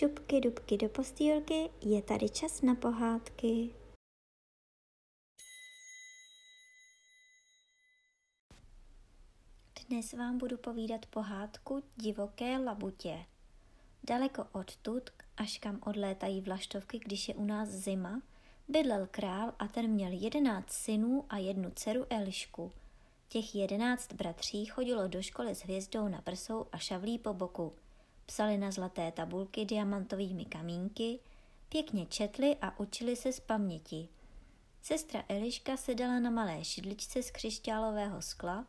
šupky dubky do postýlky, je tady čas na pohádky. Dnes vám budu povídat pohádku Divoké labutě. Daleko odtud, až kam odlétají vlaštovky, když je u nás zima, bydlel král a ten měl jedenáct synů a jednu dceru Elišku. Těch jedenáct bratří chodilo do školy s hvězdou na prsou a šavlí po boku – psali na zlaté tabulky diamantovými kamínky, pěkně četli a učili se z paměti. Sestra Eliška sedala na malé šidličce z křišťálového skla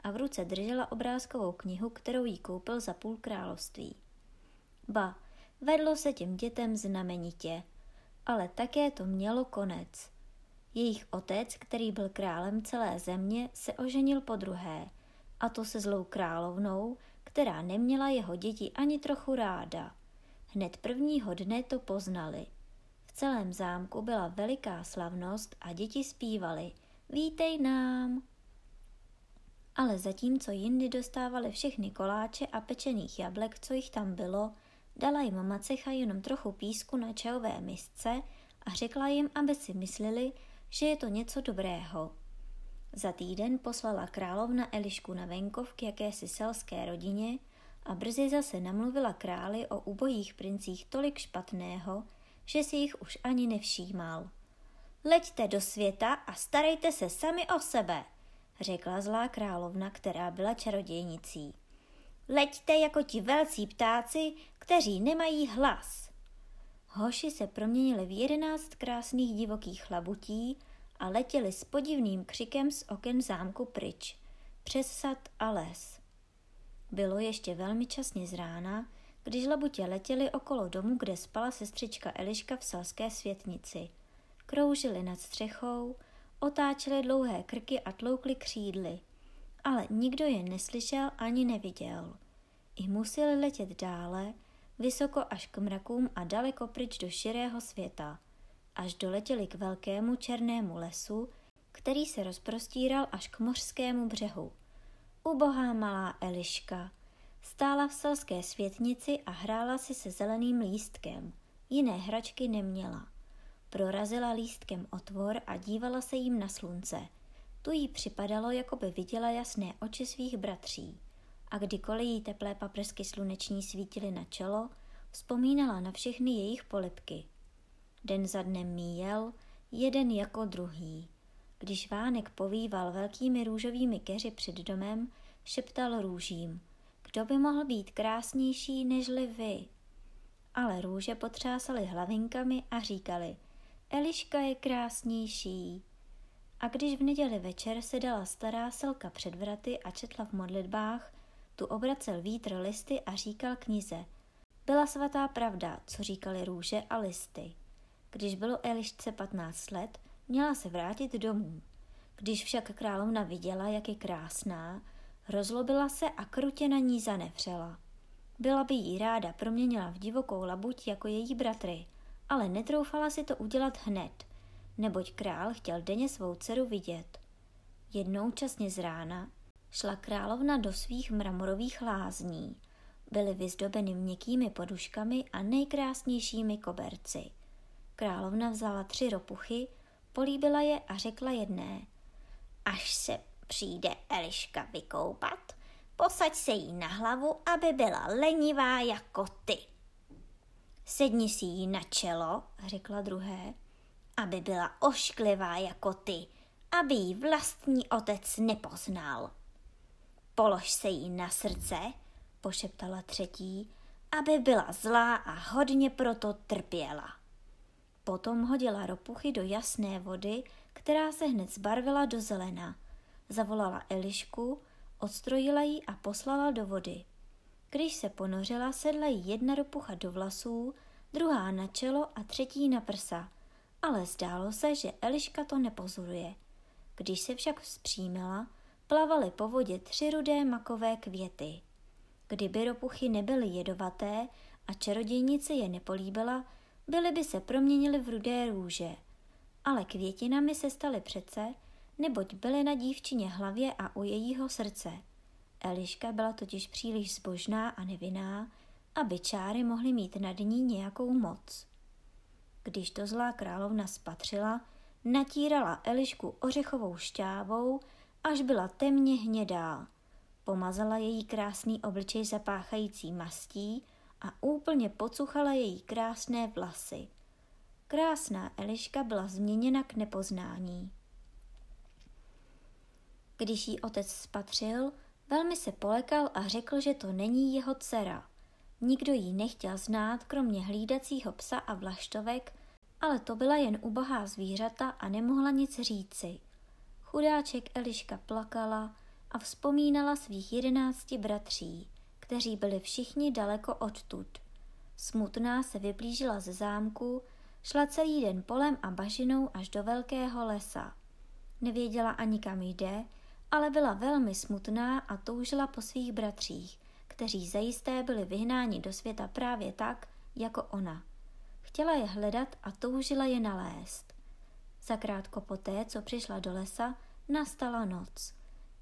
a v ruce držela obrázkovou knihu, kterou jí koupil za půl království. Ba, vedlo se těm dětem znamenitě, ale také to mělo konec. Jejich otec, který byl králem celé země, se oženil po druhé, a to se zlou královnou, která neměla jeho děti ani trochu ráda. Hned prvního dne to poznali. V celém zámku byla veliká slavnost a děti zpívaly Vítej nám! Ale zatímco jindy dostávali všechny koláče a pečených jablek, co jich tam bylo, dala jim macecha jenom trochu písku na čajové misce a řekla jim, aby si mysleli, že je to něco dobrého. Za týden poslala královna Elišku na venkov k jakési selské rodině a brzy zase namluvila králi o ubojích princích tolik špatného, že si jich už ani nevšímal. Leďte do světa a starejte se sami o sebe, řekla zlá královna, která byla čarodějnicí. Leďte jako ti velcí ptáci, kteří nemají hlas. Hoši se proměnili v jedenáct krásných divokých chlabutí, a letěli s podivným křikem z oken zámku pryč, přes sad a les. Bylo ještě velmi časně z rána, když labutě letěli okolo domu, kde spala sestřička Eliška v selské světnici. Kroužili nad střechou, otáčeli dlouhé krky a tloukli křídly, ale nikdo je neslyšel ani neviděl. I museli letět dále, vysoko až k mrakům a daleko pryč do širého světa – až doletěli k velkému černému lesu, který se rozprostíral až k mořskému břehu. Ubohá malá Eliška stála v selské světnici a hrála si se zeleným lístkem. Jiné hračky neměla. Prorazila lístkem otvor a dívala se jim na slunce. Tu jí připadalo, jako by viděla jasné oči svých bratří. A kdykoliv jí teplé paprsky sluneční svítily na čelo, vzpomínala na všechny jejich polipky – Den za dnem míjel, jeden jako druhý. Když Vánek povýval velkými růžovými keři před domem, šeptal růžím, kdo by mohl být krásnější nežli vy. Ale růže potřásaly hlavinkami a říkali, Eliška je krásnější. A když v neděli večer se dala stará selka před vraty a četla v modlitbách, tu obracel vítr listy a říkal knize. Byla svatá pravda, co říkali růže a listy. Když bylo Elišce 15 let, měla se vrátit domů. Když však královna viděla, jak je krásná, rozlobila se a krutě na ní zanevřela. Byla by jí ráda proměnila v divokou labuť jako její bratry, ale netroufala si to udělat hned, neboť král chtěl denně svou dceru vidět. Jednou časně z rána šla královna do svých mramorových lázní. Byly vyzdobeny měkkými poduškami a nejkrásnějšími koberci – Královna vzala tři ropuchy, políbila je a řekla jedné. Až se přijde Eliška vykoupat, posaď se jí na hlavu, aby byla lenivá jako ty. Sedni si jí na čelo, řekla druhé, aby byla ošklivá jako ty, aby jí vlastní otec nepoznal. Polož se jí na srdce, pošeptala třetí, aby byla zlá a hodně proto trpěla. Potom hodila ropuchy do jasné vody, která se hned zbarvila do zelena. Zavolala Elišku, odstrojila ji a poslala do vody. Když se ponořila, sedla jí jedna ropucha do vlasů, druhá na čelo a třetí na prsa. Ale zdálo se, že Eliška to nepozoruje. Když se však vzpřímila, plavaly po vodě tři rudé makové květy. Kdyby ropuchy nebyly jedovaté a čarodějnice je nepolíbila, byly by se proměnily v rudé růže, ale květinami se staly přece, neboť byly na dívčině hlavě a u jejího srdce. Eliška byla totiž příliš zbožná a nevinná, aby čáry mohly mít nad ní nějakou moc. Když to zlá královna spatřila, natírala Elišku ořechovou šťávou, až byla temně hnědá. Pomazala její krásný obličej zapáchající mastí a úplně pocuchala její krásné vlasy. Krásná Eliška byla změněna k nepoznání. Když jí otec spatřil, velmi se polekal a řekl, že to není jeho dcera. Nikdo ji nechtěl znát, kromě hlídacího psa a vlaštovek, ale to byla jen ubohá zvířata a nemohla nic říci. Chudáček Eliška plakala a vzpomínala svých jedenácti bratří, kteří byli všichni daleko odtud. Smutná se vyblížila ze zámku, šla celý den polem a bažinou až do velkého lesa. Nevěděla ani kam jde, ale byla velmi smutná a toužila po svých bratřích, kteří zajisté byli vyhnáni do světa právě tak, jako ona. Chtěla je hledat a toužila je nalézt. Zakrátko poté, co přišla do lesa, nastala noc.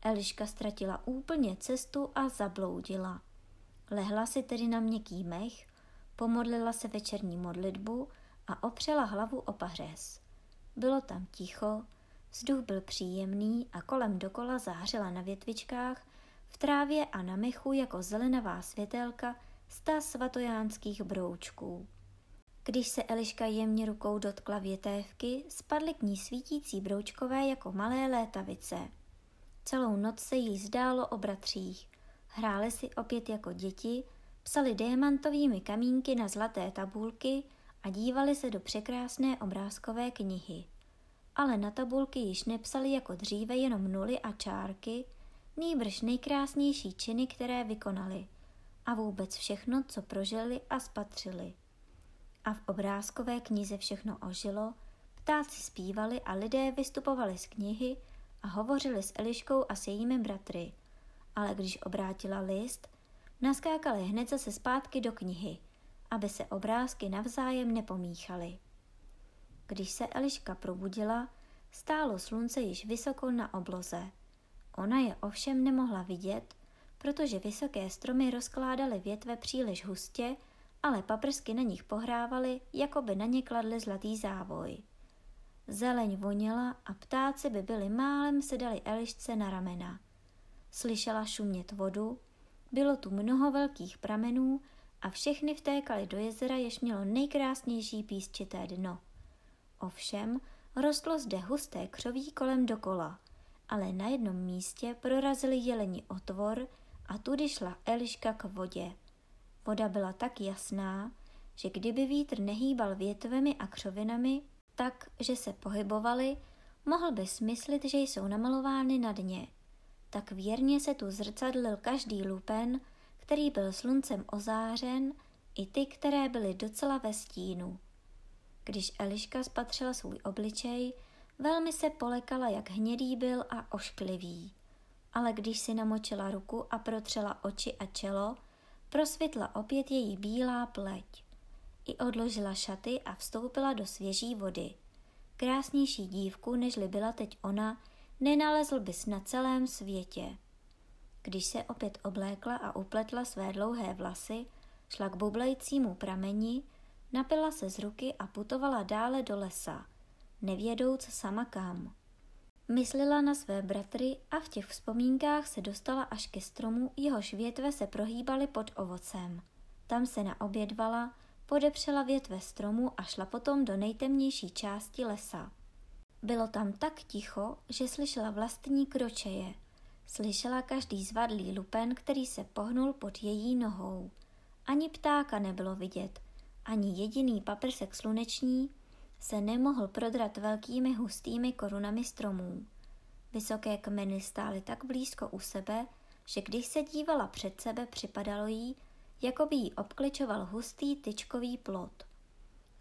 Eliška ztratila úplně cestu a zabloudila. Lehla si tedy na měkký mech, pomodlila se večerní modlitbu a opřela hlavu o pařez. Bylo tam ticho, vzduch byl příjemný a kolem dokola zářila na větvičkách, v trávě a na mechu jako zelenavá světelka sta svatojánských broučků. Když se Eliška jemně rukou dotkla větévky, spadly k ní svítící broučkové jako malé létavice. Celou noc se jí zdálo o bratřích. Hráli si opět jako děti, psali diamantovými kamínky na zlaté tabulky a dívali se do překrásné obrázkové knihy. Ale na tabulky již nepsali jako dříve jenom nuly a čárky, nýbrž nejkrásnější činy, které vykonali a vůbec všechno, co prožili a spatřili a v obrázkové knize všechno ožilo, ptáci zpívali a lidé vystupovali z knihy a hovořili s Eliškou a s jejími bratry. Ale když obrátila list, naskákali hned zase zpátky do knihy, aby se obrázky navzájem nepomíchaly. Když se Eliška probudila, stálo slunce již vysoko na obloze. Ona je ovšem nemohla vidět, protože vysoké stromy rozkládaly větve příliš hustě ale paprsky na nich pohrávaly, jako by na ně kladly zlatý závoj. Zeleň voněla a ptáci by byli málem sedali Elišce na ramena. Slyšela šumět vodu, bylo tu mnoho velkých pramenů a všechny vtékaly do jezera, jež mělo nejkrásnější písčité dno. Ovšem, rostlo zde husté křoví kolem dokola, ale na jednom místě prorazili jeleni otvor a tudy šla Eliška k vodě. Voda byla tak jasná, že kdyby vítr nehýbal větvemi a křovinami tak, že se pohybovaly, mohl by smyslit, že jsou namalovány na dně. Tak věrně se tu zrcadlil každý lupen, který byl sluncem ozářen, i ty, které byly docela ve stínu. Když Eliška spatřila svůj obličej, velmi se polekala, jak hnědý byl a ošklivý. Ale když si namočila ruku a protřela oči a čelo, prosvitla opět její bílá pleť. I odložila šaty a vstoupila do svěží vody. Krásnější dívku, nežli byla teď ona, nenalezl bys na celém světě. Když se opět oblékla a upletla své dlouhé vlasy, šla k bublajícímu prameni, napila se z ruky a putovala dále do lesa, nevědouc sama kam. Myslela na své bratry a v těch vzpomínkách se dostala až ke stromu, jehož větve se prohýbaly pod ovocem. Tam se naobědvala, podepřela větve stromu a šla potom do nejtemnější části lesa. Bylo tam tak ticho, že slyšela vlastní kročeje. Slyšela každý zvadlý lupen, který se pohnul pod její nohou. Ani ptáka nebylo vidět, ani jediný paprsek sluneční, se nemohl prodrat velkými hustými korunami stromů. Vysoké kmeny stály tak blízko u sebe, že když se dívala před sebe, připadalo jí, jako by jí obkličoval hustý tyčkový plot.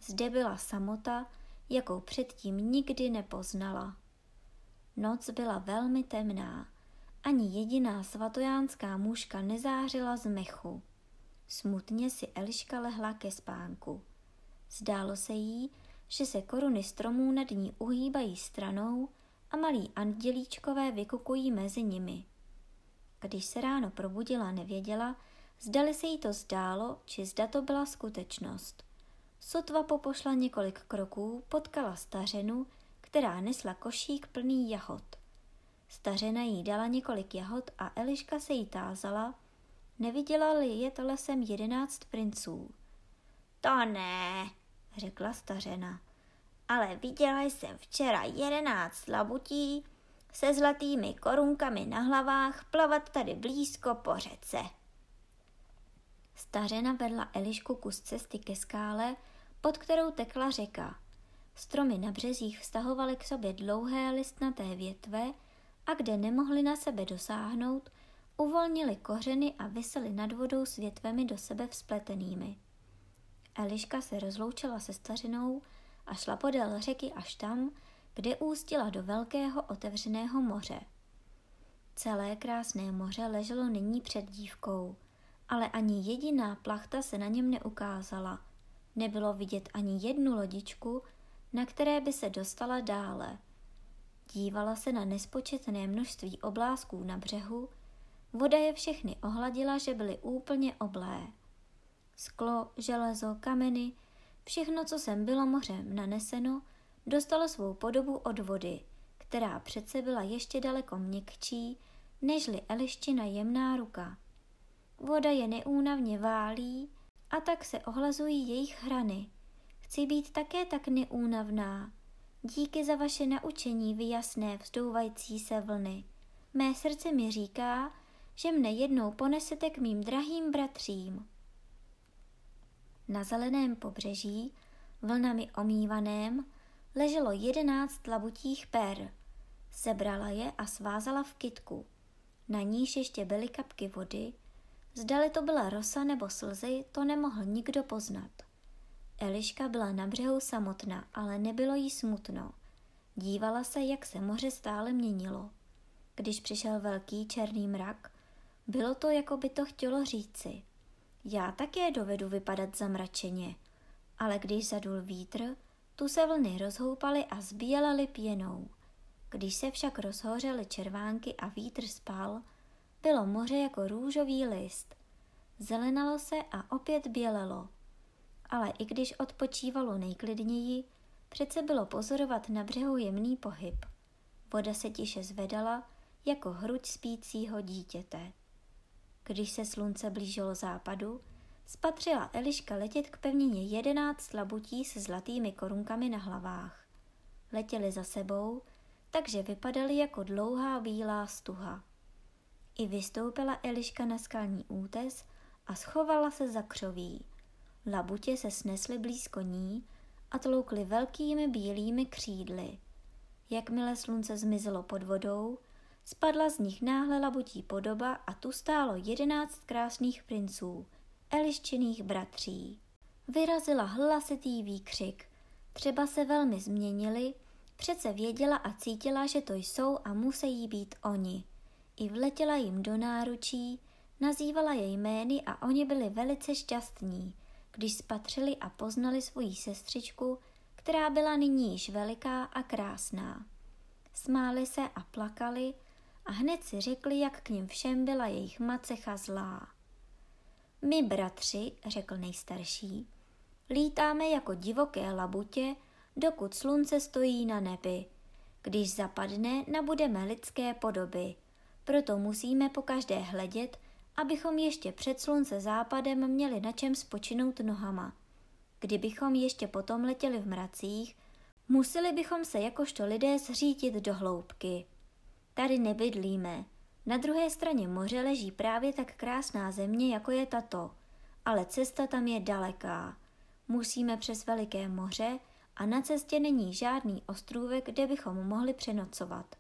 Zde byla samota, jakou předtím nikdy nepoznala. Noc byla velmi temná, ani jediná svatojánská mužka nezářila z mechu. Smutně si Eliška lehla ke spánku. Zdálo se jí, že se koruny stromů nad ní uhýbají stranou a malí andělíčkové vykukují mezi nimi. Když se ráno probudila, nevěděla, Zdali se jí to zdálo, či zda to byla skutečnost. Sotva popošla několik kroků, potkala stařenu, která nesla košík plný jahod. Stařena jí dala několik jahod a Eliška se jí tázala, neviděla-li jet lesem jedenáct princů. To ne, řekla stařena, ale viděla jsem včera jedenáct labutí se zlatými korunkami na hlavách plavat tady blízko po řece. Stařena vedla Elišku kus cesty ke skále, pod kterou tekla řeka. Stromy na březích vztahovaly k sobě dlouhé listnaté větve a kde nemohli na sebe dosáhnout, uvolnili kořeny a vysely nad vodou s větvemi do sebe vzpletenými. Eliška se rozloučila se stařinou a šla podél řeky až tam, kde ústila do velkého otevřeného moře. Celé krásné moře leželo nyní před dívkou, ale ani jediná plachta se na něm neukázala. Nebylo vidět ani jednu lodičku, na které by se dostala dále. Dívala se na nespočetné množství oblázků na břehu, voda je všechny ohladila, že byly úplně oblé. Sklo, železo, kameny, všechno, co sem bylo mořem naneseno, dostalo svou podobu od vody, která přece byla ještě daleko měkčí, nežli Eliščina jemná ruka. Voda je neúnavně válí a tak se ohlazují jejich hrany. Chci být také tak neúnavná. Díky za vaše naučení, vy jasné vzdouvající se vlny. Mé srdce mi říká, že mne jednou ponesete k mým drahým bratřím. Na zeleném pobřeží, vlnami omývaném, leželo jedenáct labutích per. Sebrala je a svázala v kytku. Na níž ještě byly kapky vody, zdali to byla rosa nebo slzy, to nemohl nikdo poznat. Eliška byla na břehu samotná, ale nebylo jí smutno. Dívala se, jak se moře stále měnilo. Když přišel velký černý mrak, bylo to, jako by to chtělo říci. Já také dovedu vypadat zamračeně, ale když zadul vítr, tu se vlny rozhoupaly a zbíjelaly pěnou. Když se však rozhořely červánky a vítr spal, bylo moře jako růžový list. Zelenalo se a opět bělelo. Ale i když odpočívalo nejklidněji, přece bylo pozorovat na břehu jemný pohyb. Voda se tiše zvedala jako hruď spícího dítěte. Když se slunce blížilo západu, spatřila Eliška letět k pevnině jedenáct labutí se zlatými korunkami na hlavách. Letěli za sebou, takže vypadaly jako dlouhá bílá stuha. I vystoupila Eliška na skalní útes a schovala se za křoví. Labutě se snesly blízko ní a tloukly velkými bílými křídly. Jakmile slunce zmizelo pod vodou, spadla z nich náhle labutí podoba a tu stálo jedenáct krásných princů – Eliščiných bratří. Vyrazila hlasitý výkřik. Třeba se velmi změnili, přece věděla a cítila, že to jsou a musí být oni. I vletěla jim do náručí, nazývala jej jmény a oni byli velice šťastní, když spatřili a poznali svoji sestřičku, která byla nyní již veliká a krásná. Smáli se a plakali a hned si řekli, jak k ním všem byla jejich macecha zlá. My, bratři, řekl nejstarší, lítáme jako divoké labutě, dokud slunce stojí na nebi. Když zapadne, nabudeme lidské podoby. Proto musíme po každé hledět, abychom ještě před slunce západem měli na čem spočinout nohama. Kdybychom ještě potom letěli v mracích, museli bychom se jakožto lidé zřítit do hloubky. Tady nebydlíme, na druhé straně moře leží právě tak krásná země, jako je tato, ale cesta tam je daleká. Musíme přes veliké moře a na cestě není žádný ostrůvek, kde bychom mohli přenocovat.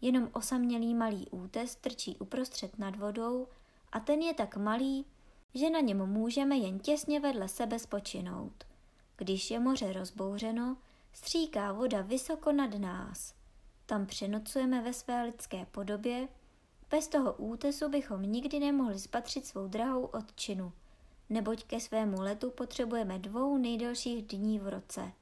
Jenom osamělý malý útes trčí uprostřed nad vodou a ten je tak malý, že na něm můžeme jen těsně vedle sebe spočinout. Když je moře rozbouřeno, stříká voda vysoko nad nás. Tam přenocujeme ve své lidské podobě bez toho útesu bychom nikdy nemohli spatřit svou drahou odčinu, neboť ke svému letu potřebujeme dvou nejdelších dní v roce.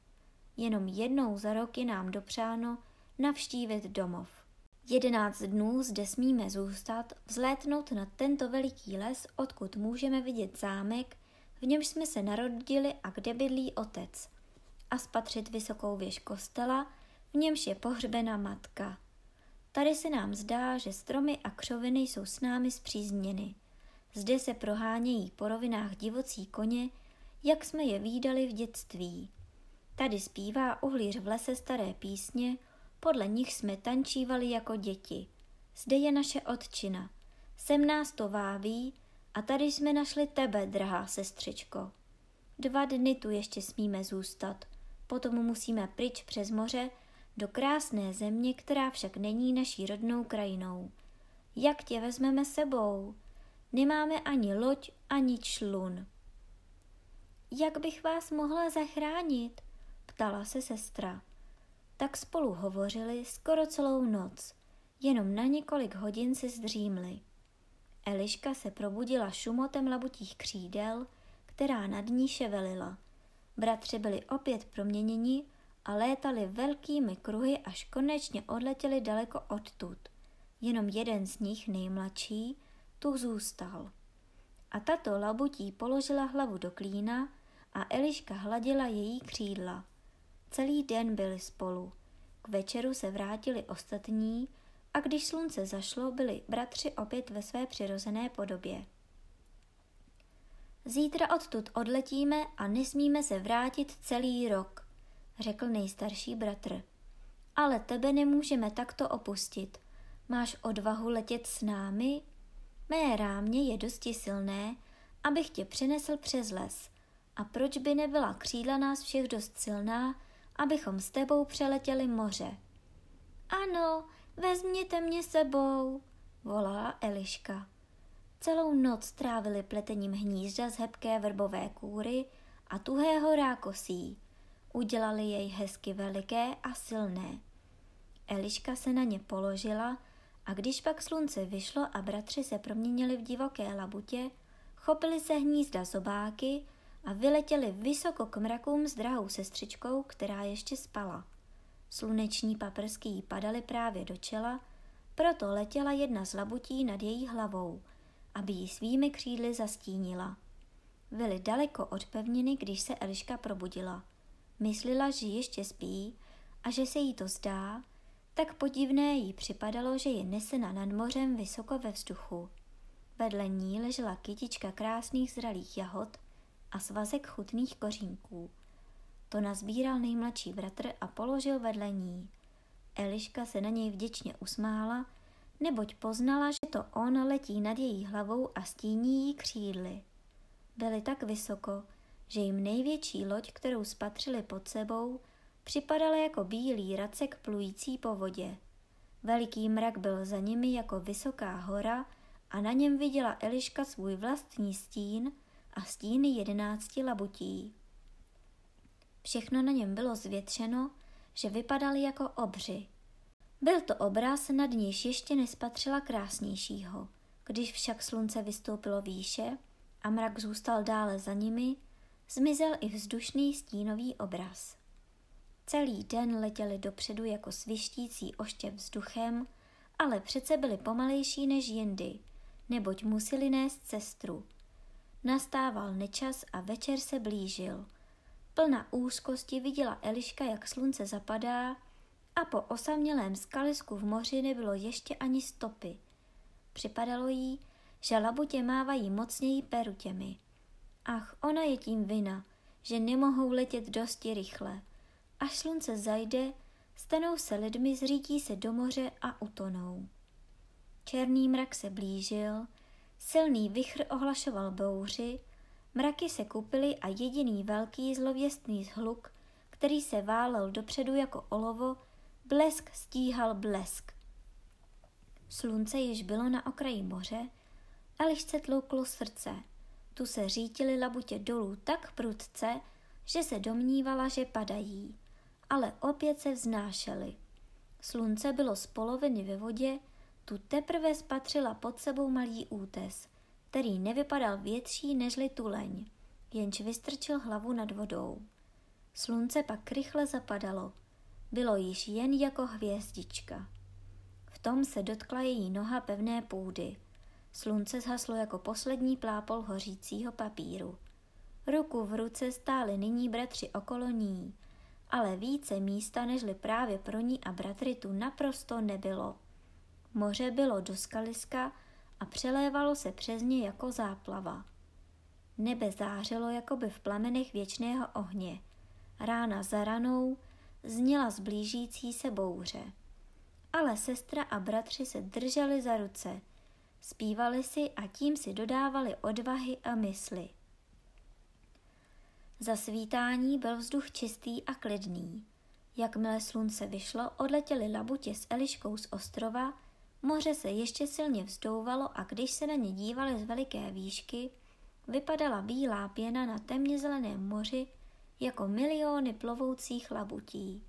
Jenom jednou za rok je nám dopřáno navštívit domov. Jedenáct dnů zde smíme zůstat, vzlétnout na tento veliký les, odkud můžeme vidět zámek, v němž jsme se narodili a kde bydlí otec, a spatřit vysokou věž kostela, v němž je pohřbena matka. Tady se nám zdá, že stromy a křoviny jsou s námi zpřízněny. Zde se prohánějí po rovinách divocí koně, jak jsme je výdali v dětství. Tady zpívá uhlíř v lese staré písně, podle nich jsme tančívali jako děti. Zde je naše otčina. Sem nás to váví a tady jsme našli tebe, drahá sestřičko. Dva dny tu ještě smíme zůstat, potom musíme pryč přes moře do krásné země, která však není naší rodnou krajinou. Jak tě vezmeme sebou? Nemáme ani loď, ani člun. Jak bych vás mohla zachránit? ptala se sestra. Tak spolu hovořili skoro celou noc, jenom na několik hodin se zdřímli. Eliška se probudila šumotem labutích křídel, která nad ní ševelila. Bratři byli opět proměněni a létali velkými kruhy, až konečně odletěli daleko odtud. Jenom jeden z nich, nejmladší, tu zůstal. A tato labutí položila hlavu do klína a Eliška hladila její křídla. Celý den byli spolu. K večeru se vrátili ostatní a když slunce zašlo, byli bratři opět ve své přirozené podobě. Zítra odtud odletíme a nesmíme se vrátit celý rok, řekl nejstarší bratr. Ale tebe nemůžeme takto opustit. Máš odvahu letět s námi? Mé rámě je dosti silné, abych tě přinesl přes les. A proč by nebyla křídla nás všech dost silná, abychom s tebou přeletěli moře? Ano, vezměte mě sebou, volala Eliška. Celou noc trávili pletením hnízda z hebké vrbové kůry a tuhého rákosí. Udělali jej hezky veliké a silné. Eliška se na ně položila a když pak slunce vyšlo a bratři se proměnili v divoké labutě, chopili se hnízda zobáky a vyletěli vysoko k mrakům s drahou sestřičkou, která ještě spala. Sluneční paprsky jí padaly právě do čela, proto letěla jedna z labutí nad její hlavou, aby ji svými křídly zastínila. Byli daleko od pevniny, když se Eliška probudila. Myslela, že ještě spí a že se jí to zdá, tak podivné jí připadalo, že je nesena nad mořem vysoko ve vzduchu. Vedle ní ležela kytička krásných zralých jahod a svazek chutných kořínků. To nazbíral nejmladší bratr a položil vedle ní. Eliška se na něj vděčně usmála, neboť poznala, že to on letí nad její hlavou a stíní jí křídly. Byli tak vysoko, že jim největší loď, kterou spatřili pod sebou, připadala jako bílý racek plující po vodě. Veliký mrak byl za nimi jako vysoká hora a na něm viděla Eliška svůj vlastní stín a stíny jedenácti labutí. Všechno na něm bylo zvětšeno, že vypadali jako obři. Byl to obraz, nad níž ještě nespatřila krásnějšího. Když však slunce vystoupilo výše a mrak zůstal dále za nimi, zmizel i vzdušný stínový obraz. Celý den letěli dopředu jako svištící oštěv vzduchem, ale přece byli pomalejší než jindy, neboť museli nést cestru. Nastával nečas a večer se blížil. Plna úzkosti viděla Eliška, jak slunce zapadá a po osamělém skalisku v moři nebylo ještě ani stopy. Připadalo jí, že labutě mávají mocněji perutěmi. Ach, ona je tím vina, že nemohou letět dosti rychle. Až slunce zajde, stanou se lidmi, zřítí se do moře a utonou. Černý mrak se blížil, silný vichr ohlašoval bouři, mraky se kupily a jediný velký zlověstný hluk, který se válel dopředu jako olovo, blesk stíhal blesk. Slunce již bylo na okraji moře, a lišce tlouklo srdce. Tu se řítily labutě dolů tak prudce, že se domnívala, že padají ale opět se vznášely. Slunce bylo z poloviny ve vodě, tu teprve spatřila pod sebou malý útes, který nevypadal větší nežli tuleň, jenž vystrčil hlavu nad vodou. Slunce pak rychle zapadalo. Bylo již jen jako hvězdička. V tom se dotkla její noha pevné půdy. Slunce zhaslo jako poslední plápol hořícího papíru. Ruku v ruce stáli nyní bratři okolo ní, ale více místa nežli právě pro ní a bratry tu naprosto nebylo. Moře bylo do skaliska a přelévalo se přes ně jako záplava. Nebe zářilo jakoby v plamenech věčného ohně. Rána za ranou zněla zblížící se bouře. Ale sestra a bratři se drželi za ruce, zpívali si a tím si dodávali odvahy a mysli. Za svítání byl vzduch čistý a klidný. Jakmile slunce vyšlo, odletěli labutě s Eliškou z ostrova, moře se ještě silně vzdouvalo a když se na ně dívali z veliké výšky, vypadala bílá pěna na temně zeleném moři jako miliony plovoucích labutí.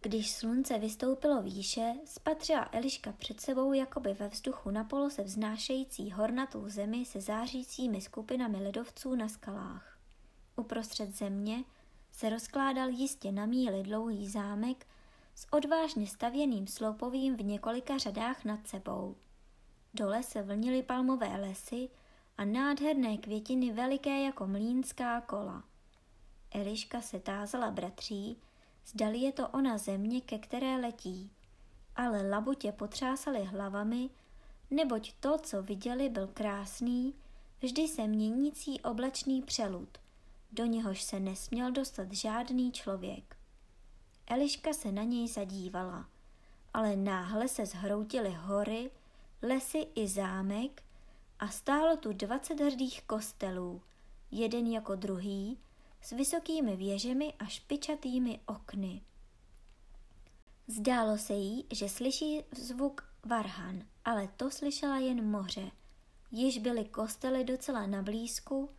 Když slunce vystoupilo výše, spatřila Eliška před sebou jakoby ve vzduchu na se vznášející hornatou zemi se zářícími skupinami ledovců na skalách. Uprostřed země se rozkládal jistě na míli dlouhý zámek s odvážně stavěným sloupovým v několika řadách nad sebou. Dole se vlnily palmové lesy a nádherné květiny veliké jako mlínská kola. Eliška se tázala bratří, zdali je to ona země, ke které letí. Ale labutě potřásali hlavami, neboť to, co viděli, byl krásný, vždy se měnící oblačný přelud, do něhož se nesměl dostat žádný člověk. Eliška se na něj zadívala, ale náhle se zhroutily hory, lesy i zámek a stálo tu dvacet hrdých kostelů, jeden jako druhý, s vysokými věžemi a špičatými okny. Zdálo se jí, že slyší zvuk varhan, ale to slyšela jen moře. Již byly kostely docela na blízku,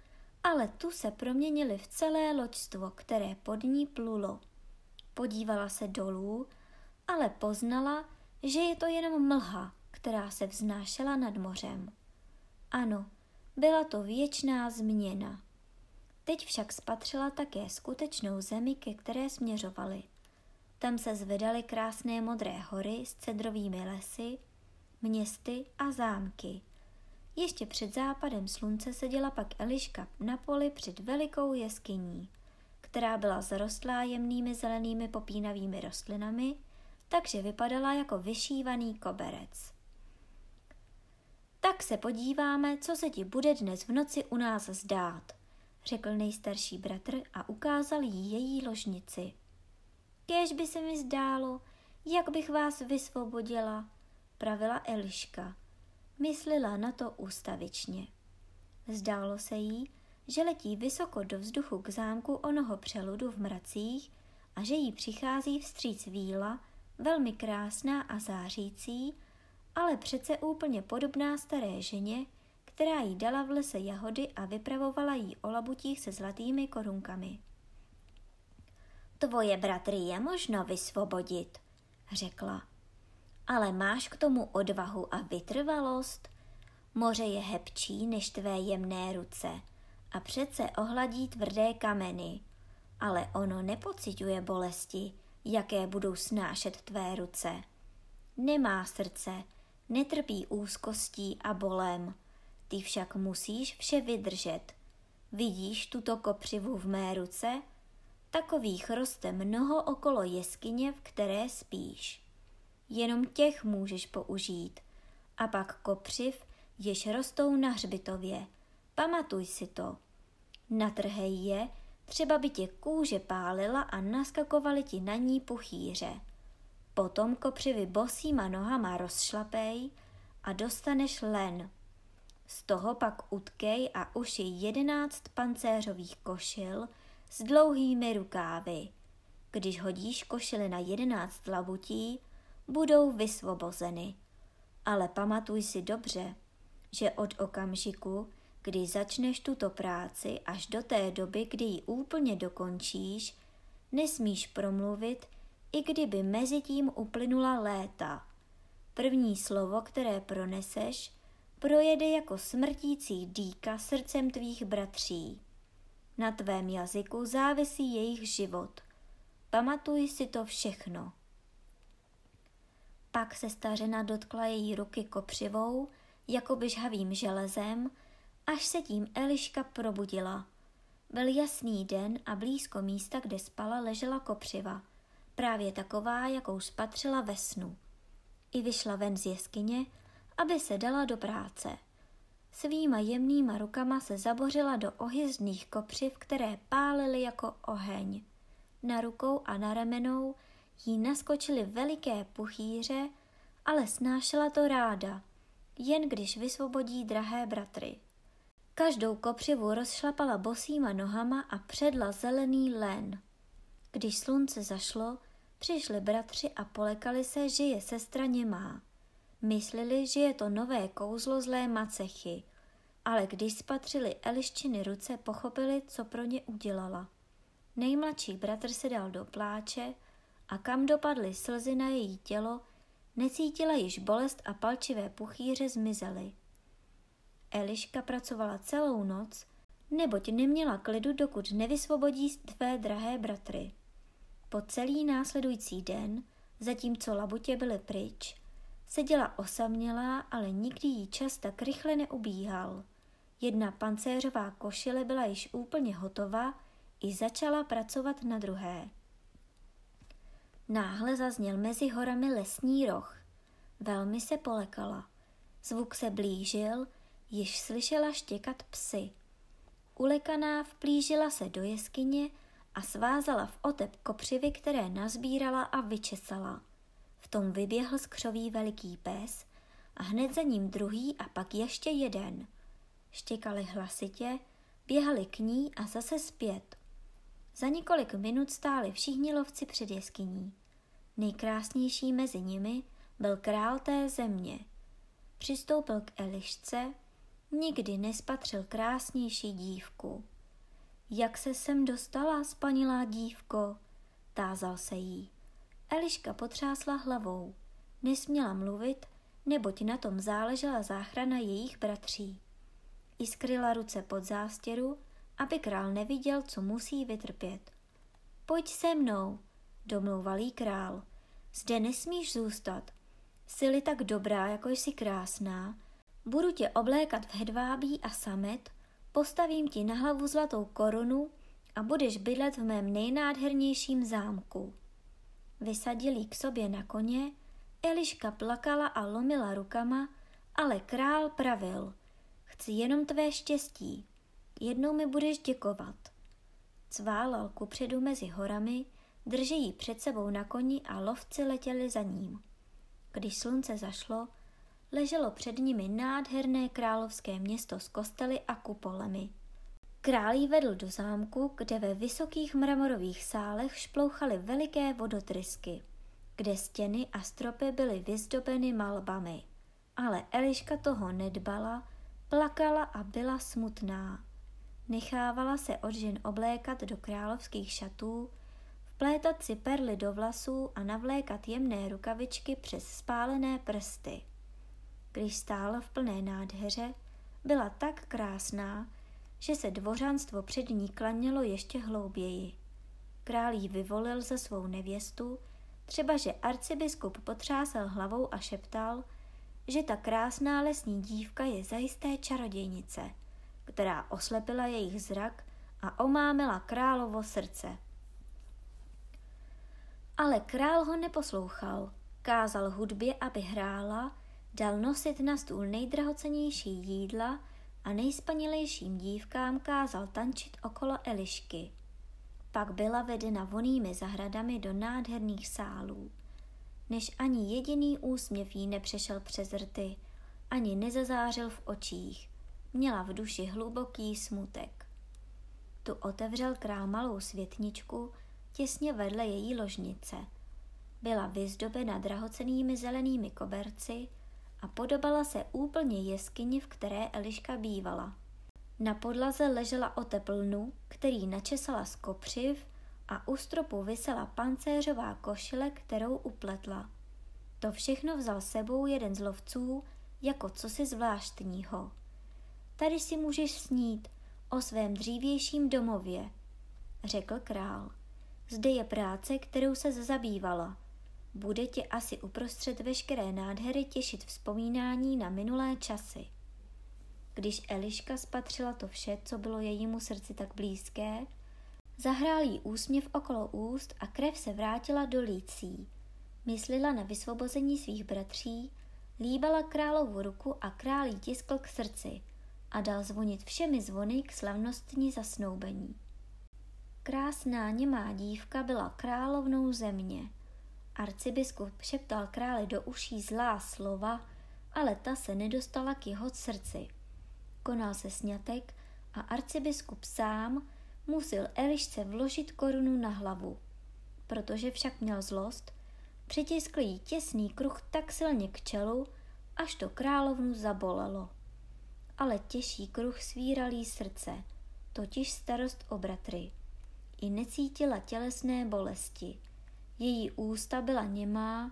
ale tu se proměnily v celé loďstvo, které pod ní plulo. Podívala se dolů, ale poznala, že je to jenom mlha, která se vznášela nad mořem. Ano, byla to věčná změna. Teď však spatřila také skutečnou zemi, ke které směřovali. Tam se zvedaly krásné modré hory s cedrovými lesy, městy a zámky. Ještě před západem slunce seděla pak Eliška na poli před velikou jeskyní, která byla zarostlá jemnými zelenými popínavými rostlinami, takže vypadala jako vyšívaný koberec. Tak se podíváme, co se ti bude dnes v noci u nás zdát, řekl nejstarší bratr a ukázal jí její ložnici. Kéž by se mi zdálo, jak bych vás vysvobodila, pravila Eliška. Myslela na to ústavičně. Zdálo se jí, že letí vysoko do vzduchu k zámku onoho přeludu v mracích a že jí přichází vstříc víla, velmi krásná a zářící, ale přece úplně podobná staré ženě, která jí dala v lese jahody a vypravovala jí o labutích se zlatými korunkami. Tvoje bratry je možno vysvobodit, řekla. Ale máš k tomu odvahu a vytrvalost? Moře je hebčí než tvé jemné ruce a přece ohladí tvrdé kameny, ale ono nepociťuje bolesti, jaké budou snášet tvé ruce. Nemá srdce, netrpí úzkostí a bolem, ty však musíš vše vydržet. Vidíš tuto kopřivu v mé ruce? Takových roste mnoho okolo jeskyně, v které spíš. Jenom těch můžeš použít. A pak kopřiv, jež rostou na hřbitově. Pamatuj si to. Natrhej je, třeba by tě kůže pálila a naskakovali ti na ní puchýře. Potom kopřivy bosýma nohama rozšlapej a dostaneš len. Z toho pak utkej a uši jedenáct pancéřových košil s dlouhými rukávy. Když hodíš košily na jedenáct labutí, budou vysvobozeny. Ale pamatuj si dobře, že od okamžiku, kdy začneš tuto práci až do té doby, kdy ji úplně dokončíš, nesmíš promluvit, i kdyby mezi tím uplynula léta. První slovo, které proneseš, projede jako smrtící dýka srdcem tvých bratří. Na tvém jazyku závisí jejich život. Pamatuj si to všechno. Pak se stařena dotkla její ruky kopřivou, jako by žhavým železem, až se tím Eliška probudila. Byl jasný den a blízko místa, kde spala, ležela kopřiva, právě taková, jakou spatřila ve snu. I vyšla ven z jeskyně, aby se dala do práce. Svýma jemnýma rukama se zabořila do ohyzdných kopřiv, které pálily jako oheň. Na rukou a na ramenou jí naskočily veliké puchýře, ale snášela to ráda, jen když vysvobodí drahé bratry. Každou kopřivu rozšlapala bosýma nohama a předla zelený len. Když slunce zašlo, přišli bratři a polekali se, že je sestra němá. Myslili, že je to nové kouzlo zlé macechy, ale když spatřili Eliščiny ruce, pochopili, co pro ně udělala. Nejmladší bratr se dal do pláče a kam dopadly slzy na její tělo, necítila již bolest a palčivé puchýře zmizely. Eliška pracovala celou noc, neboť neměla klidu, dokud nevysvobodí tvé drahé bratry. Po celý následující den, zatímco labutě byly pryč, seděla osamělá, ale nikdy jí čas tak rychle neubíhal. Jedna pancéřová košile byla již úplně hotová i začala pracovat na druhé. Náhle zazněl mezi horami lesní roh. Velmi se polekala. Zvuk se blížil, již slyšela štěkat psy. Ulekaná vplížila se do jeskyně a svázala v otep kopřivy, které nazbírala a vyčesala. V tom vyběhl z křoví veliký pes a hned za ním druhý a pak ještě jeden. Štěkali hlasitě, běhali k ní a zase zpět. Za několik minut stáli všichni lovci před jeskyní. Nejkrásnější mezi nimi byl král té země. Přistoupil k Elišce, nikdy nespatřil krásnější dívku. Jak se sem dostala, spanilá dívko? Tázal se jí. Eliška potřásla hlavou. Nesměla mluvit, neboť na tom záležela záchrana jejich bratří. I skryla ruce pod zástěru, aby král neviděl, co musí vytrpět. Pojď se mnou, domlouval jí král. Zde nesmíš zůstat. Jsi tak dobrá, jako jsi krásná, budu tě oblékat v hedvábí a samet, postavím ti na hlavu zlatou korunu a budeš bydlet v mém nejnádhernějším zámku. Vysadili k sobě na koně, Eliška plakala a lomila rukama, ale král pravil, chci jenom tvé štěstí, jednou mi budeš děkovat. Cválal kupředu mezi horami, držejí před sebou na koni a lovci letěli za ním. Když slunce zašlo, leželo před nimi nádherné královské město s kostely a kupolemi. Král jí vedl do zámku, kde ve vysokých mramorových sálech šplouchaly veliké vodotrysky, kde stěny a stropy byly vyzdobeny malbami. Ale Eliška toho nedbala, plakala a byla smutná. Nechávala se od žen oblékat do královských šatů, vplétat si perly do vlasů a navlékat jemné rukavičky přes spálené prsty. Když stála v plné nádheře, byla tak krásná, že se dvořanstvo před ní klanělo ještě hlouběji. Král jí vyvolil za svou nevěstu, třeba že arcibiskup potřásal hlavou a šeptal, že ta krásná lesní dívka je zajisté čarodějnice, která oslepila jejich zrak a omámila královo srdce. Ale král ho neposlouchal, kázal hudbě, aby hrála, dal nosit na stůl nejdrahocenější jídla a nejspanilejším dívkám kázal tančit okolo Elišky. Pak byla vedena vonými zahradami do nádherných sálů. Než ani jediný úsměv jí nepřešel přes rty, ani nezazářil v očích. Měla v duši hluboký smutek. Tu otevřel král malou světničku těsně vedle její ložnice. Byla vyzdobena drahocenými zelenými koberci a podobala se úplně jeskyni, v které Eliška bývala. Na podlaze ležela oteplnu, který načesala z kopřiv a u stropu visela pancéřová košile, kterou upletla. To všechno vzal sebou jeden z lovců jako cosi zvláštního. Tady si můžeš snít o svém dřívějším domově, řekl král. Zde je práce, kterou se zabývala. Bude tě asi uprostřed veškeré nádhery těšit vzpomínání na minulé časy. Když Eliška spatřila to vše, co bylo jejímu srdci tak blízké, zahrál jí úsměv okolo úst a krev se vrátila do lící. Myslela na vysvobození svých bratří, líbala královu ruku a král jí tiskl k srdci a dal zvonit všemi zvony k slavnostní zasnoubení. Krásná němá dívka byla královnou země. Arcibiskup šeptal králi do uší zlá slova, ale ta se nedostala k jeho srdci. Konal se snětek a arcibiskup sám musel Elišce vložit korunu na hlavu. Protože však měl zlost, přitiskl jí těsný kruh tak silně k čelu, až to královnu zabolelo. Ale těžší kruh svíral jí srdce, totiž starost o bratry. I necítila tělesné bolesti. Její ústa byla němá,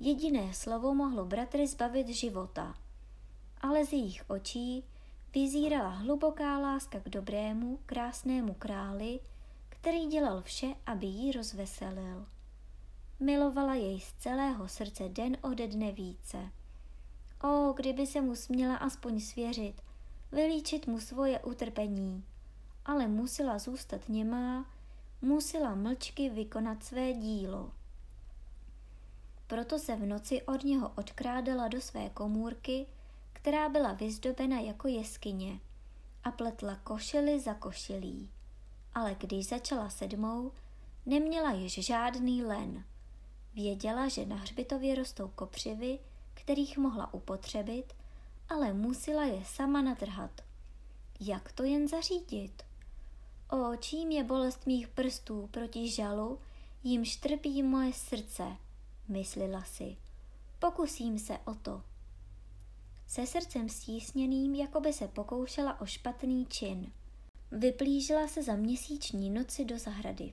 jediné slovo mohlo bratry zbavit života. Ale z jejich očí vyzírala hluboká láska k dobrému, krásnému králi, který dělal vše, aby jí rozveselil. Milovala jej z celého srdce den ode dne více. O, kdyby se mu směla aspoň svěřit, vylíčit mu svoje utrpení, ale musela zůstat němá, musela mlčky vykonat své dílo. Proto se v noci od něho odkrádala do své komůrky, která byla vyzdobena jako jeskyně a pletla košily za košilí. Ale když začala sedmou, neměla již žádný len. Věděla, že na hřbitově rostou kopřivy, kterých mohla upotřebit, ale musela je sama natrhat. Jak to jen zařídit? O, čím je bolest mých prstů proti žalu, jim štrpí moje srdce, myslela si. Pokusím se o to. Se srdcem stísněným, jako by se pokoušela o špatný čin. Vyplížila se za měsíční noci do zahrady.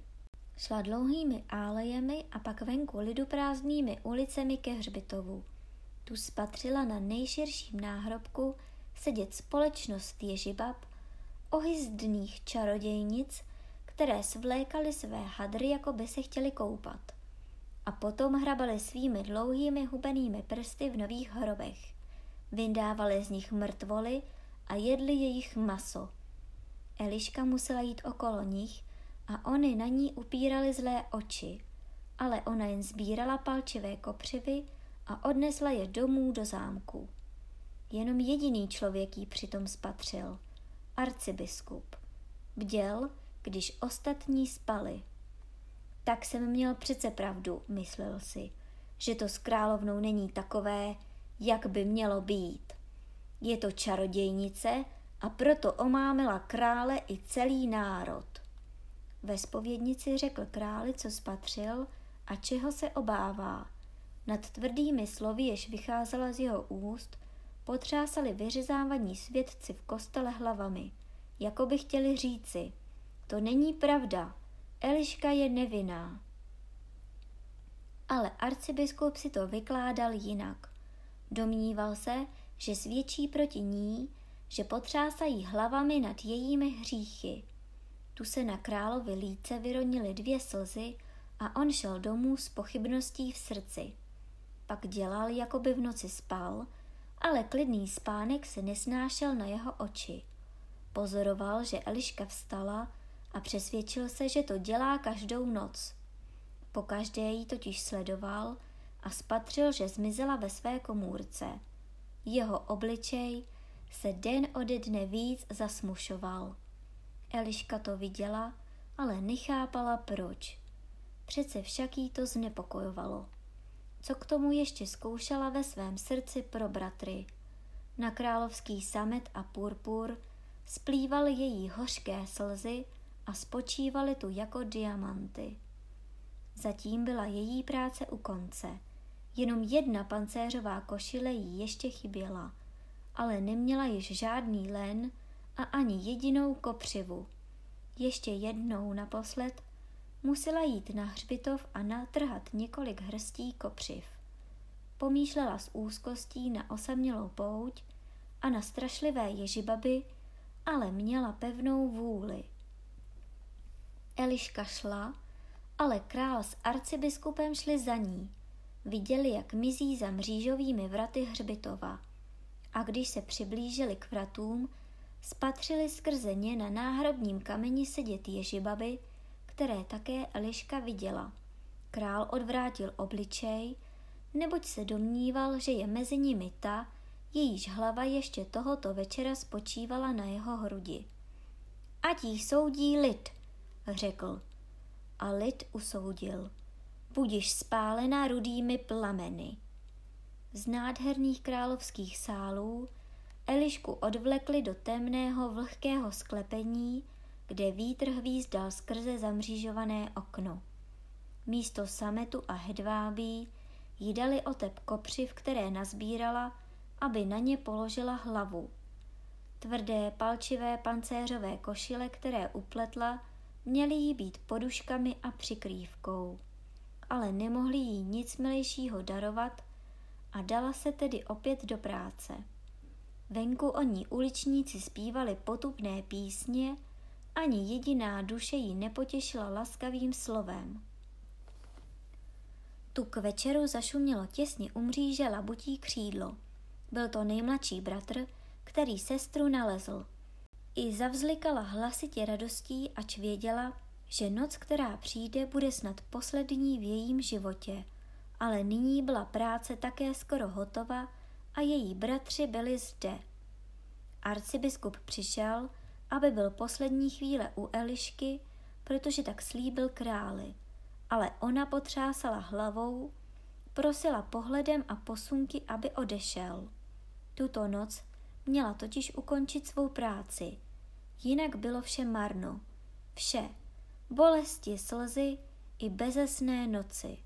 Šla dlouhými álejemi a pak venku liduprázdnými ulicemi ke hřbitovu. Tu spatřila na nejširším náhrobku sedět společnost ježibab, ohyzdných čarodějnic, které svlékaly své hadry, jako by se chtěli koupat. A potom hrabali svými dlouhými hubenými prsty v nových hrobech. Vyndávali z nich mrtvoly a jedli jejich maso. Eliška musela jít okolo nich a oni na ní upírali zlé oči, ale ona jen sbírala palčivé kopřivy a odnesla je domů do zámku. Jenom jediný člověk jí přitom spatřil, arcibiskup. Bděl, když ostatní spali. Tak jsem měl přece pravdu, myslel si, že to s královnou není takové, jak by mělo být. Je to čarodějnice a proto omámila krále i celý národ. Ve spovědnici řekl králi, co spatřil a čeho se obává. Nad tvrdými slovy, jež vycházela z jeho úst, potřásali vyřezávaní svědci v kostele hlavami, jako by chtěli říci, to není pravda, Eliška je nevinná. Ale arcibiskup si to vykládal jinak. Domníval se, že svědčí proti ní, že potřásají hlavami nad jejími hříchy. Tu se na královi líce vyronily dvě slzy a on šel domů s pochybností v srdci. Pak dělal, jako by v noci spal, ale klidný spánek se nesnášel na jeho oči. Pozoroval, že Eliška vstala a přesvědčil se, že to dělá každou noc. Po každé jí totiž sledoval a spatřil, že zmizela ve své komůrce. Jeho obličej se den ode dne víc zasmušoval. Eliška to viděla, ale nechápala proč. Přece však jí to znepokojovalo co k tomu ještě zkoušela ve svém srdci pro bratry. Na královský samet a purpur splývaly její hořké slzy a spočívaly tu jako diamanty. Zatím byla její práce u konce. Jenom jedna pancéřová košile jí ještě chyběla, ale neměla již žádný len a ani jedinou kopřivu. Ještě jednou naposled Musela jít na hřbitov a natrhat několik hrstí kopřiv. Pomýšlela s úzkostí na osamělou pouť a na strašlivé ježibaby, ale měla pevnou vůli. Eliška šla, ale král s arcibiskupem šli za ní. viděli, jak mizí za mřížovými vraty hřbitova. A když se přiblížili k vratům, spatřili skrze ně na náhrobním kameni sedět ježibaby, které také Eliška viděla. Král odvrátil obličej, neboť se domníval, že je mezi nimi ta, jejíž hlava ještě tohoto večera spočívala na jeho hrudi. Ať jí soudí lid, řekl. A lid usoudil. Budiš spálena rudými plameny. Z nádherných královských sálů Elišku odvlekli do temného vlhkého sklepení, kde vítr hvízdal skrze zamřížované okno. Místo sametu a hedvábí jí dali otep kopřiv, které nazbírala, aby na ně položila hlavu. Tvrdé palčivé pancéřové košile, které upletla, měly jí být poduškami a přikrývkou. Ale nemohli jí nic milejšího darovat a dala se tedy opět do práce. Venku o ní uličníci zpívali potupné písně, ani jediná duše ji nepotěšila laskavým slovem. Tu k večeru zašumělo těsně u mříže labutí křídlo. Byl to nejmladší bratr, který sestru nalezl. I zavzlikala hlasitě radostí, ač věděla, že noc, která přijde, bude snad poslední v jejím životě. Ale nyní byla práce také skoro hotova a její bratři byli zde. Arcibiskup přišel, aby byl poslední chvíle u Elišky, protože tak slíbil králi. Ale ona potřásala hlavou, prosila pohledem a posunky, aby odešel. Tuto noc měla totiž ukončit svou práci. Jinak bylo vše marno. Vše. Bolesti, slzy i bezesné noci.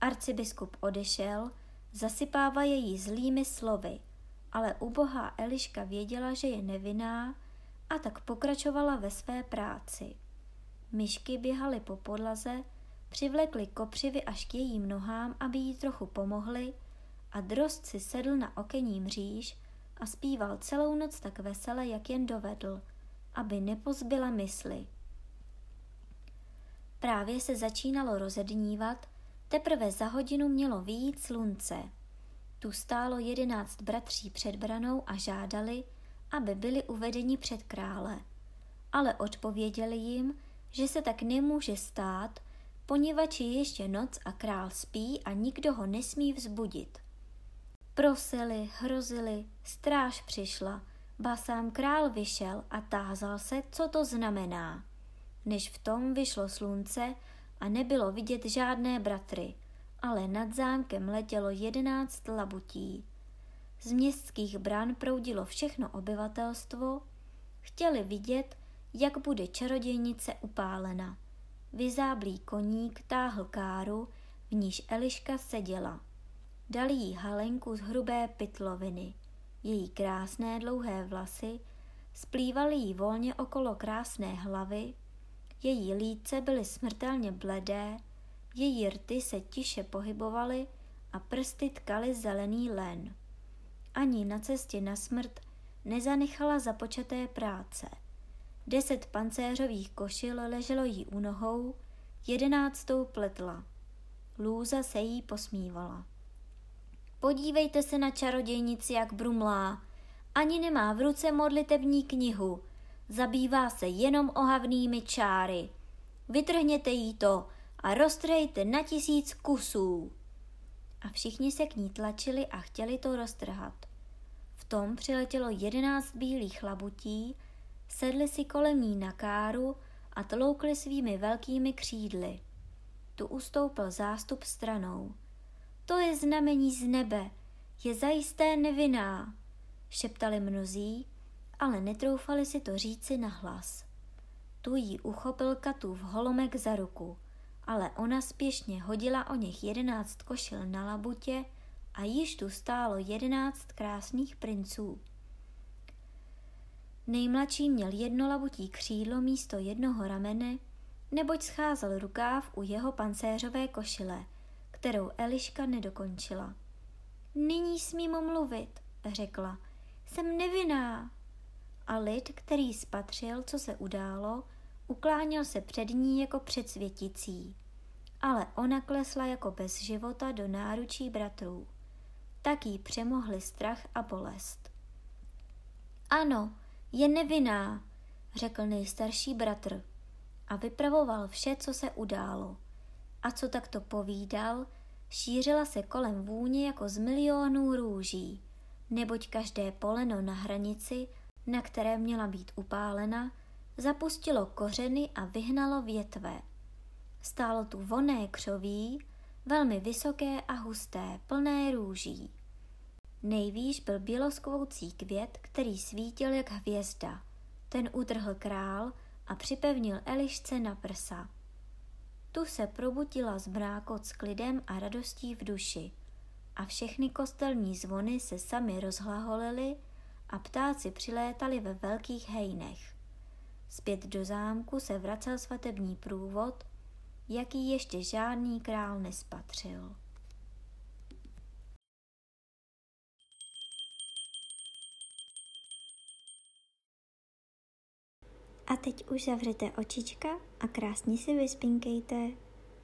Arcibiskup odešel, zasypává její zlými slovy, ale ubohá Eliška věděla, že je nevinná a tak pokračovala ve své práci. Myšky běhaly po podlaze, přivlekly kopřivy až k jejím nohám, aby jí trochu pomohly a drost si sedl na okenní mříž a zpíval celou noc tak vesele, jak jen dovedl, aby nepozbyla mysli. Právě se začínalo rozednívat, teprve za hodinu mělo výjít slunce. Tu stálo jedenáct bratří před branou a žádali, aby byli uvedeni před krále. Ale odpověděli jim, že se tak nemůže stát, poněvadž je ještě noc a král spí a nikdo ho nesmí vzbudit. Prosili, hrozili, stráž přišla, ba sám král vyšel a tázal se, co to znamená. Než v tom vyšlo slunce a nebylo vidět žádné bratry, ale nad zámkem letělo jedenáct labutí. Z městských bran proudilo všechno obyvatelstvo, chtěli vidět, jak bude čarodějnice upálena. Vyzáblý koník táhl káru, v níž Eliška seděla. Dali jí halenku z hrubé pytloviny. Její krásné dlouhé vlasy splývaly jí volně okolo krásné hlavy, její líce byly smrtelně bledé, její rty se tiše pohybovaly a prsty tkaly zelený len. Ani na cestě na smrt nezanechala započaté práce. Deset pancéřových košil leželo jí u nohou, jedenáctou pletla. Lůza se jí posmívala. Podívejte se na čarodějnici, jak brumlá. Ani nemá v ruce modlitební knihu. Zabývá se jenom ohavnými čáry. Vytrhněte jí to a roztrhejte na tisíc kusů. A všichni se k ní tlačili a chtěli to roztrhat. V tom přiletělo jedenáct bílých labutí, sedli si kolem ní na káru a tloukli svými velkými křídly. Tu ustoupil zástup stranou. To je znamení z nebe, je zajisté nevinná, šeptali mnozí, ale netroufali si to říci nahlas. Tu jí uchopil Katův holomek za ruku, ale ona spěšně hodila o něch jedenáct košil na labutě a již tu stálo jedenáct krásných princů. Nejmladší měl jedno labutí křídlo místo jednoho ramene, neboť scházel rukáv u jeho pancéřové košile – kterou Eliška nedokončila. Nyní smím mluvit, řekla. Jsem nevinná. A lid, který spatřil, co se událo, ukláněl se před ní jako před světicí. ale ona klesla jako bez života do náručí bratrů. Tak jí přemohli strach a bolest. Ano, je nevinná, řekl nejstarší bratr a vypravoval vše, co se událo. A co takto povídal, šířila se kolem vůně jako z milionů růží, neboť každé poleno na hranici, na které měla být upálena, zapustilo kořeny a vyhnalo větve. Stálo tu voné křoví, velmi vysoké a husté, plné růží. Nejvýš byl běloskvoucí květ, který svítil jak hvězda. Ten utrhl král a připevnil Elišce na prsa. Tu se probudila z s klidem a radostí v duši a všechny kostelní zvony se sami rozhlaholily a ptáci přilétali ve velkých hejnech. Zpět do zámku se vracel svatební průvod, jaký ještě žádný král nespatřil. A teď už zavřete očička a krásně si vyspinkejte.